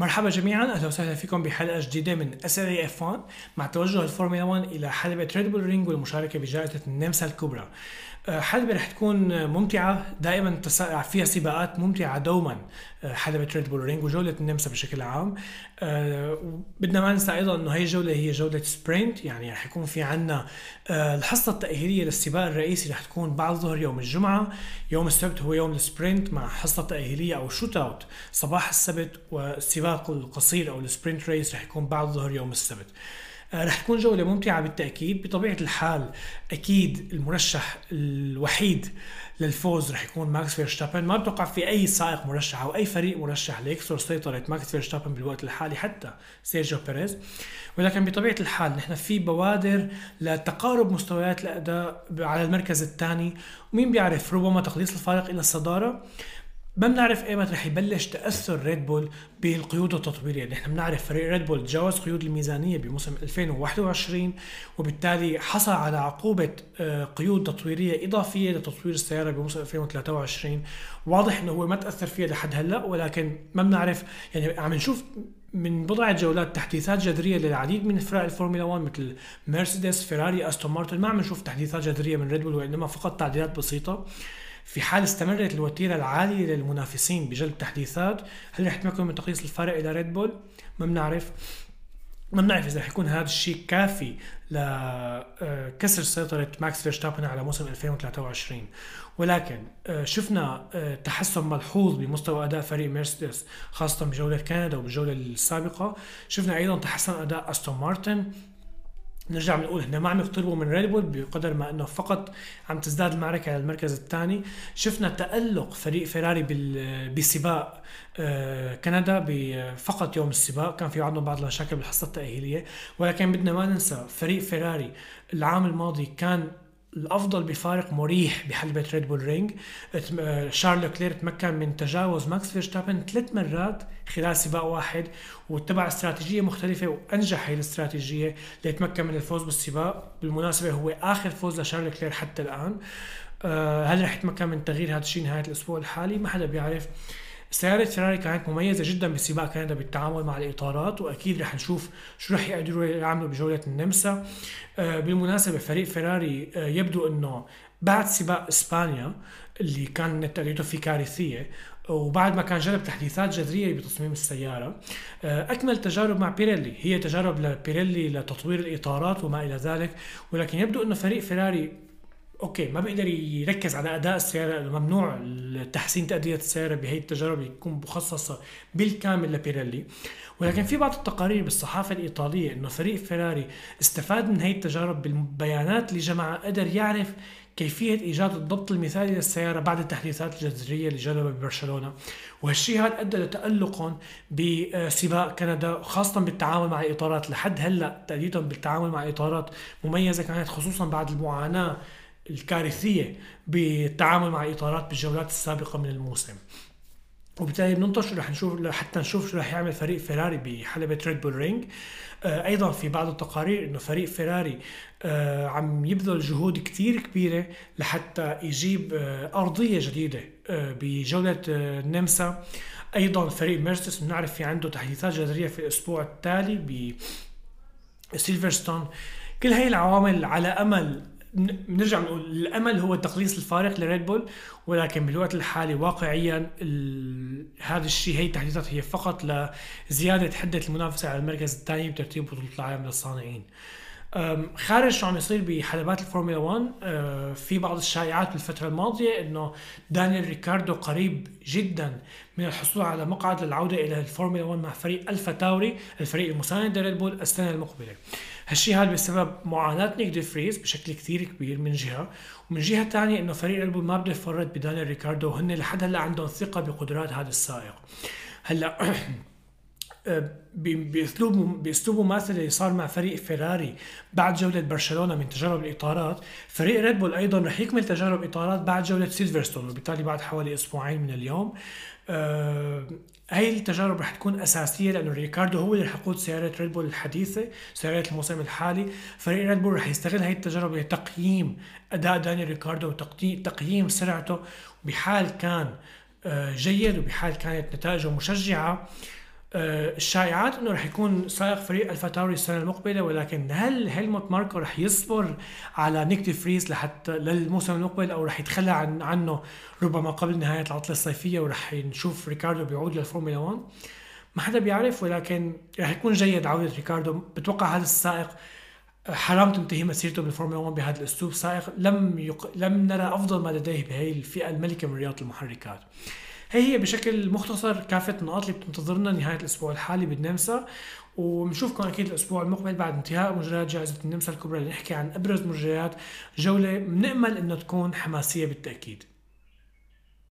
مرحبا جميعا أهلا وسهلا فيكم بحلقة جديدة من SL F1 مع توجه الفورمولا 1 إلى حلبة ريد بول رينج والمشاركة بجائزة النمسا الكبرى. آه، حلبة رح تكون ممتعة دائما فيها سباقات ممتعة دوما آه، حلبة ريد بول رينج وجولة النمسا بشكل عام آه، بدنا ما ننسى أيضا إنه هي الجولة هي جولة sprint يعني رح يكون في عنا الحصة التأهيلية للسباق الرئيسي رح تكون بعد ظهر يوم الجمعة يوم السبت هو يوم ال sprint مع حصة تأهيلية أو shootout صباح السبت والسباق القصير أو ال sprint race رح يكون بعد ظهر يوم السبت. آه، رح تكون جولة ممتعة بالتأكيد. بطبيعة الحال أكيد المرشح الوحيد للفوز رح يكون ماكس فيرشتابن ما بتوقع في أي سائق مرشح أو أي فريق مرشح ليكسر سيطرة ماكس فيرشتابن بالوقت الحالي حتى سيرجيو بيريز. ولكن بطبيعة الحال نحن في بوادر لتقارب مستويات الأداء على المركز الثاني. ومين بيعرف؟ ربما تقليص الفارق إلى الصدارة. ما بنعرف إيمت رح يبلش تأثر ريد بول بالقيود التطويرية، نحن بنعرف فريق ريد بول تجاوز قيود الميزانية بموسم 2021 وبالتالي حصل على عقوبة آه، قيود تطويرية إضافية لتطوير السيارة بموسم 2023 واضح إنه هو ما تأثر فيها لحد هلأ ولكن ما بنعرف يعني عم نشوف من بضعة جولات تحديثات جذرية للعديد من فرق الفورمولا 1 مثل مرسيدس، فيراري، أستون مارتن. ما عم نشوف تحديثات جذرية من ريد بول وإنما فقط تعديلات بسيطة. في حال استمرت الوتيرة العالية للمنافسين بجلب تحديثات هل رح تتمكن من تقليص الفارق إلى ريد بول ما بنعرف. ما بنعرف إذا رح يكون هذا الشيء كافي لكسر سيطرة ماكس فيرستابن على موسم 2023 ولكن آه، شفنا آه، تحسن ملحوظ بمستوى أداء فريق مرسيدس خاصة بجولة كندا وبالجوله السابقة. شفنا أيضا تحسن أداء أستون مارتن. نرجع بنقول هن ما عم يقتربوا من ريد بول بقدر ما إنه فقط عم تزداد المعركة على المركز الثاني. شفنا تألق فريق فيراري بسباق آه، كندا فقط يوم السباق. كان في عندهم بعض المشاكل بالحصة التأهيلية. ولكن بدنا ما ننسى فريق فيراري العام الماضي كان الأفضل بفارق مريح بحلبة ريد بول رينج شارل لوكلير تمكن من تجاوز ماكس فيرستابن ثلاث مرات خلال سباق واحد واتبع استراتيجية مختلفة وأنجح هي الاستراتيجية ليتمكن من الفوز بالسباق. بالمناسبة هو آخر فوز لشارل كلير حتى الآن. آه، هل رح يتمكن من تغيير هذا الشيء نهاية الأسبوع الحالي؟ ما حدا بيعرف. سيارة فيراري كانت مميزة جدا بسباق كندا بالتعامل مع الإطارات وأكيد رح نشوف شو رح يقدروا يعملوا بجولة النمسا. آه، بالمناسبة فريق فيراري آه، يبدو أنه بعد سباق إسبانيا اللي كان تأديته فيه كارثية وبعد ما كان جرب تحديثات جذرية بتصميم السيارة آه، أكمل تجارب مع بيريلي هي تجارب لبيريلي لتطوير الإطارات وما إلى ذلك ولكن يبدو إنه فريق فيراري okay ما بيقدر يركز على أداء السيارة ممنوع تحسين تأدية السيارة بهي التجارب اللي تكون مخصصة بالكامل لبيريلي ولكن في بعض التقارير بالصحافة الإيطالية إنه فريق فيراري استفاد من هي التجارب بالبيانات اللي جمعها قدر يعرف كيفية إيجاد الضبط المثالي للسيارة بعد التحديثات الجذرية اللي جربها ببرشلونة. وهالشيء هذا أدى لتألقهم بسباق كندا خاصة بالتعامل مع الإطارات لحد هلأ تأديتهم بالتعامل مع الإطارات مميزة كانت خصوصا بعد المعاناة الكارثية بالتعامل مع الإطارات بالجولات السابقة من الموسم. وبالتالي بننتظر رح نشوف حتى نشوف شو رح يعمل فريق فيراري بحلبة ريد بول رينج آه أيضا في بعض التقارير إنه فريق فيراري آه عم يبذل جهود كتير كبيرة لحتى يجيب آه أرضية جديدة آه بجولة آه النمسا أيضا فريق مرسيدس بنعرف في عنده تحديثات جذرية في الأسبوع التالي بسيلفرستون كل هاي العوامل على أمل بنرجع بنقول الأمل هو تقليص الفارق لريد بول ولكن بالوقت الحالي واقعيا هذا الشيء هي التحديثات هي فقط لزيادة حدة المنافسة على المركز الثاني بترتيب بطولة العالم للصانعين. خارج شو عم يصير بحلبات الفورمولا 1 أه، في بعض الشائعات بالفترة الماضية إنه دانيال ريكاردو قريب جدا من الحصول على مقعد للعودة إلى الفورمولا 1 مع فريق ألفا تاوري الفريق المساند لريد بول السنة المقبلة. هالشيء هذا بسبب معاناة نيك دي فريز بشكل كثير كبير من جهة ومن جهة ثانية إنه فريق ريد بول ما بده يفرط بدانيال ريكاردو وهن لحد هلأ عندهم ثقة بقدرات هذا السائق. هلأ باسلوب باسلوب مماثل اللي صار مع فريق فيراري بعد جولة برشلونة من تجارب الإطارات. فريق ريد بول أيضا رح يكمل تجارب إطارات بعد جولة سيلفرستون وبالتالي بعد حوالي أسبوعين من اليوم. آه هاي التجارب رح تكون أساسية لأنه ريكاردو هو اللي رح يقود سيارة ريد بول الحديثة سيارات الموسم الحالي. فريق ريد بول رح يستغل هاي التجارب لتقييم أداء داني ريكاردو وتقييم سرعته بحال كان آه جيد وبحال كانت نتائجه مشجعة. الشائعات إنه رح يكون سائق فريق ألفا تاوري السنة المقبلة ولكن هل هيلموت ماركو رح يصبر على نيك دي فريز لحتى للموسم المقبل أو رح يتخلى عن عنه ربما قبل نهاية العطلة الصيفية ورح نشوف ريكاردو بيعود للفورمولا 1 ما حدا بيعرف ولكن رح يكون جيد عودة ريكاردو. بتوقع هذا السائق حرام تنتهي مسيرته بالفورمولا 1 بهذا الأسلوب؟ سائق لم يق... لم نرى أفضل ما لديه بهي الفئة الملكة من رياضه المحركات. هي هي بشكل مختصر كافة النقاط اللي بتنتظرنا نهاية الأسبوع الحالي بالنمسا. وبنشوفكم أكيد الأسبوع المقبل بعد انتهاء مجريات جائزة النمسا الكبرى لنحكي عن أبرز مجريات جولة بنأمل إنه تكون حماسية بالتأكيد.